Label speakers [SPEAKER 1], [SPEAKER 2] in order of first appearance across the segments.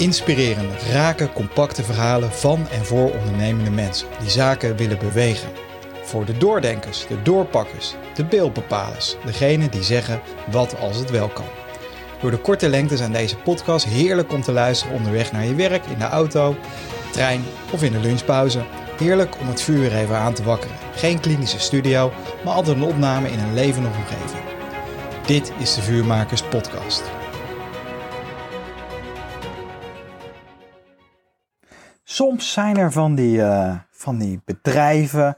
[SPEAKER 1] Inspirerende, rake, compacte verhalen van en voor ondernemende mensen die zaken willen bewegen. Voor de doordenkers, de doorpakkers, de beeldbepalers, degenen die zeggen wat als het wel kan. Door de korte lengte zijn deze podcasts heerlijk om te luisteren onderweg naar je werk, in de auto, trein of in de lunchpauze. Heerlijk om het vuur even aan te wakkeren. Geen klinische studio, maar altijd een opname in een levendige omgeving. Dit is de Vuurmakers Podcast. Soms zijn er van die, eh, van die bedrijven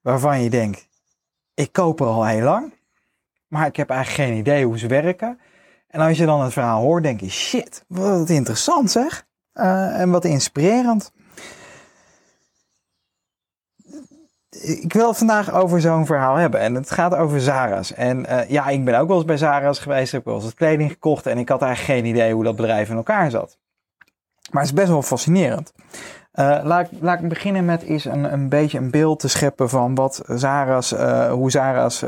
[SPEAKER 1] waarvan je denkt: ik koop er al heel lang, maar ik heb eigenlijk geen idee hoe ze werken. En als je dan het verhaal hoort, denk je: shit, wat interessant zeg. Uh, en wat inspirerend. ik wil het vandaag over zo'n verhaal hebben. En het gaat over Zara's. En uh, ja, ik ben ook wel eens bij Zara's geweest. Heb wel eens wat kleding gekocht. En ik had eigenlijk geen idee hoe dat bedrijf in elkaar zat. Maar het is best wel fascinerend. Uh, laat, laat ik beginnen met eens een, een beetje een beeld te scheppen van wat Zara's, uh, hoe Zara's,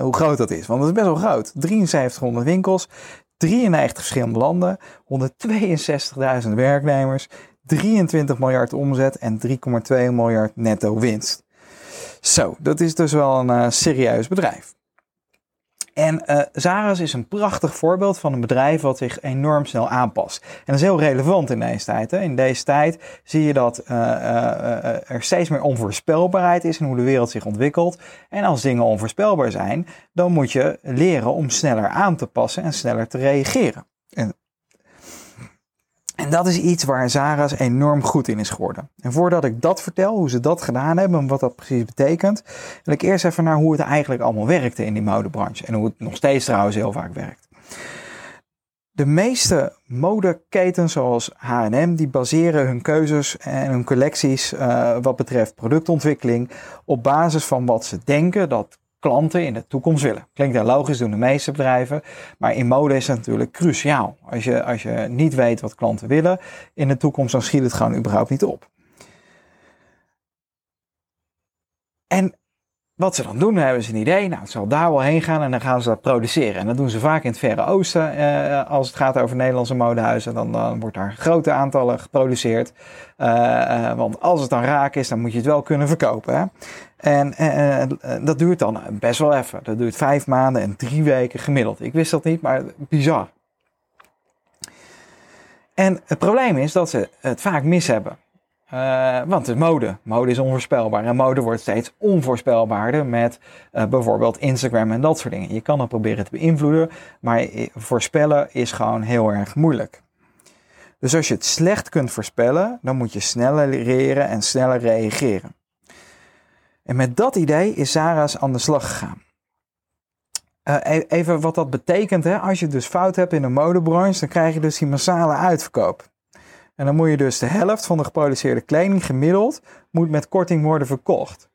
[SPEAKER 1] hoe groot dat is. Want het is best wel groot. 7300 winkels, 93 verschillende landen, 162.000 werknemers, 23 miljard omzet en 3,2 miljard netto winst. Zo, dat is dus wel een serieus bedrijf. En uh, Zara's is een prachtig voorbeeld van een bedrijf wat zich enorm snel aanpast. En dat is heel relevant in deze tijd. Hè? In deze tijd zie je dat uh, uh, er steeds meer onvoorspelbaarheid is in hoe de wereld zich ontwikkelt. En als dingen onvoorspelbaar zijn, dan moet je leren om sneller aan te passen en sneller te reageren. En en dat is iets waar Zara's enorm goed in is geworden. En voordat ik dat vertel, hoe ze dat gedaan hebben en wat dat precies betekent, wil ik eerst even naar hoe het eigenlijk allemaal werkte in die modebranche. En hoe het nog steeds trouwens heel vaak werkt. De meeste modeketens zoals H&M, die baseren hun keuzes en hun collecties uh, wat betreft productontwikkeling op basis van wat ze denken dat klanten in de toekomst willen. Klinkt heel logisch, doen de meeste bedrijven. Maar in mode is het natuurlijk cruciaal. Als je, als je niet weet wat klanten willen in de toekomst, dan schiet het gewoon überhaupt niet op. En wat ze dan doen, hebben ze een idee. Nou, het zal daar wel heen gaan en dan gaan ze dat produceren. En dat doen ze vaak in het Verre Oosten. Eh, als het gaat over Nederlandse modehuizen, dan, dan wordt daar grote aantallen geproduceerd. Uh, uh, want als het dan raak is, dan moet je het wel kunnen verkopen. Hè? En uh, dat duurt dan best wel even. Dat duurt vijf maanden en drie weken gemiddeld. Ik wist dat niet, maar bizar. En het probleem is dat ze het vaak mis hebben. Uh, want het mode. Mode is onvoorspelbaar. En mode wordt steeds onvoorspelbaarder met uh, bijvoorbeeld Instagram en dat soort dingen. Je kan het proberen te beïnvloeden, maar voorspellen is gewoon heel erg moeilijk. Dus als je het slecht kunt voorspellen, dan moet je sneller leren en sneller reageren. En met dat idee is Zara's aan de slag gegaan. Uh, even wat dat betekent, hè? als je dus fout hebt in de modebranche, dan krijg je dus die massale uitverkoop. En dan moet je dus de helft van de geproduceerde kleding gemiddeld moet met korting worden verkocht.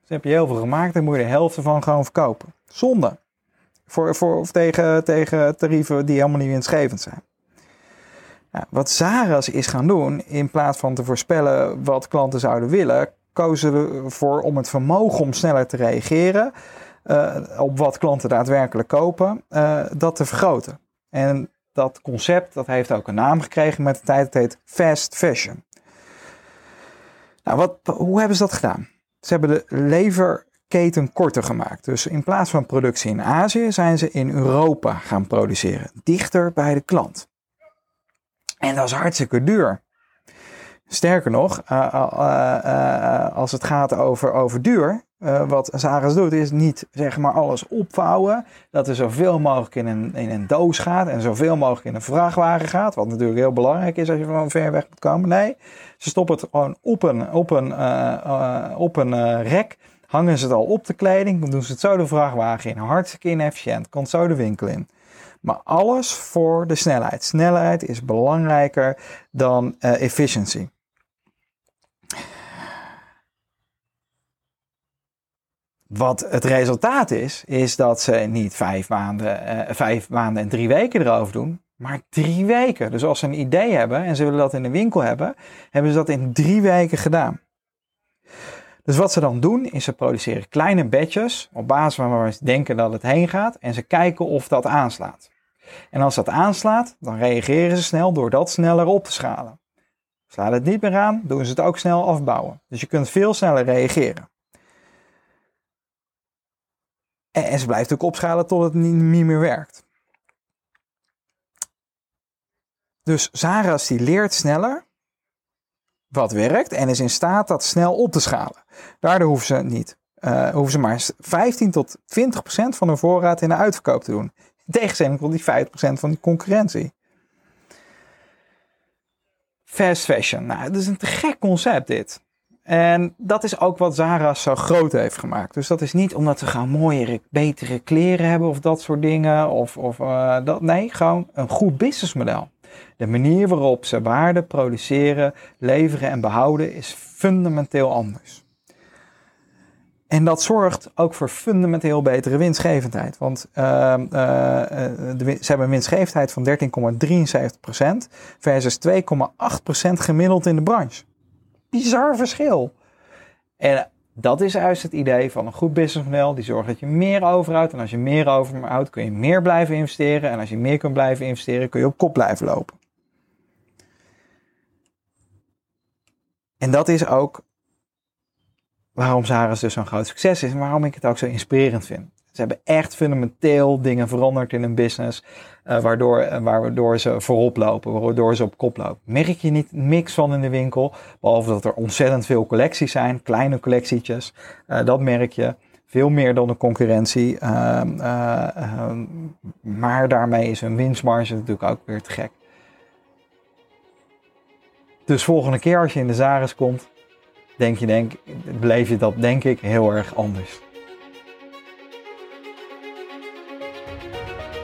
[SPEAKER 1] Dus heb je heel veel gemaakt, dan moet je de helft ervan gewoon verkopen. Zonde. Voor, voor, of tegen, tegen tarieven die helemaal niet winstgevend zijn. Nou, wat Zara's is gaan doen, in plaats van te voorspellen wat klanten zouden willen, kozen we ervoor om het vermogen om sneller te reageren uh, op wat klanten daadwerkelijk kopen, uh, dat te vergroten. En dat concept dat heeft ook een naam gekregen met de tijd. Het heet fast fashion. Nou, wat, hoe hebben ze dat gedaan? Ze hebben de leverketen korter gemaakt. Dus in plaats van productie in Azië zijn ze in Europa gaan produceren. Dichter bij de klant. En dat is hartstikke duur. Sterker nog, uh, uh, uh, als het gaat over, over duur, uh, wat Zara's doet, is niet zeg maar alles opvouwen. Dat er zoveel mogelijk in een, in een doos gaat en zoveel mogelijk in een vrachtwagen gaat. Wat natuurlijk heel belangrijk is als je van ver weg moet komen. Nee, ze stoppen het gewoon op een, op een, uh, uh, op een rek. Hangen ze het al op de kleding. Dan doen ze het zo de vrachtwagen in. Hartstikke inefficiënt. Komt zo de winkel in. Maar alles voor de snelheid. Snelheid is belangrijker dan efficiëntie. Wat het resultaat is, is dat ze niet vijf maanden, vijf maanden en drie weken erover doen, maar drie weken. Dus als ze een idee hebben en ze willen dat in de winkel hebben, hebben ze dat in drie weken gedaan. Dus wat ze dan doen, is ze produceren kleine batches op basis van waar ze denken dat het heen gaat en ze kijken of dat aanslaat. En als dat aanslaat, dan reageren ze snel door dat sneller op te schalen. Slaat het niet meer aan, doen ze het ook snel afbouwen. Dus je kunt veel sneller reageren. En, ze blijft ook opschalen tot het niet meer werkt. Dus Zaras die leert sneller wat werkt en is in staat dat snel op te schalen. Daardoor hoeven ze niet, uh, hoeven ze maar 15 tot 20 procent van hun voorraad in de uitverkoop te doen. In tegenstelling tot die 50 procent van die concurrentie. Fast fashion, nou, dat is een te gek concept dit. En dat is ook wat Zara zo groot heeft gemaakt. Dus dat is niet omdat ze gaan mooiere, betere kleren hebben of dat soort dingen. Of, of uh, dat. Nee, gewoon een goed businessmodel. De manier waarop ze waarde produceren, leveren en behouden is fundamenteel anders. En dat zorgt ook voor fundamenteel betere winstgevendheid. Want uh, uh, de, ze hebben een winstgevendheid van 13,73% versus 2,8% gemiddeld in de branche. Bizar verschil. En dat is juist het idee van een goed businessmodel. Die zorgt dat je meer overhoudt. En als je meer overhoudt, kun je meer blijven investeren. En als je meer kunt blijven investeren, kun je op kop blijven lopen. En dat is ook waarom Zaras dus zo'n groot succes is. En waarom ik het ook zo inspirerend vind. Ze hebben echt fundamenteel dingen veranderd in hun business, uh, waardoor, uh, waardoor ze voorop lopen, waardoor ze op kop lopen. Merk je niet niks van in de winkel, behalve dat er ontzettend veel collecties zijn, kleine collectietjes. Uh, dat merk je. Veel meer dan de concurrentie. Ehm, ehm, maar daarmee is hun winstmarge natuurlijk ook weer te gek. Dus volgende keer als je in de Zaris komt, denk je, denk, beleef je dat denk ik heel erg anders. Música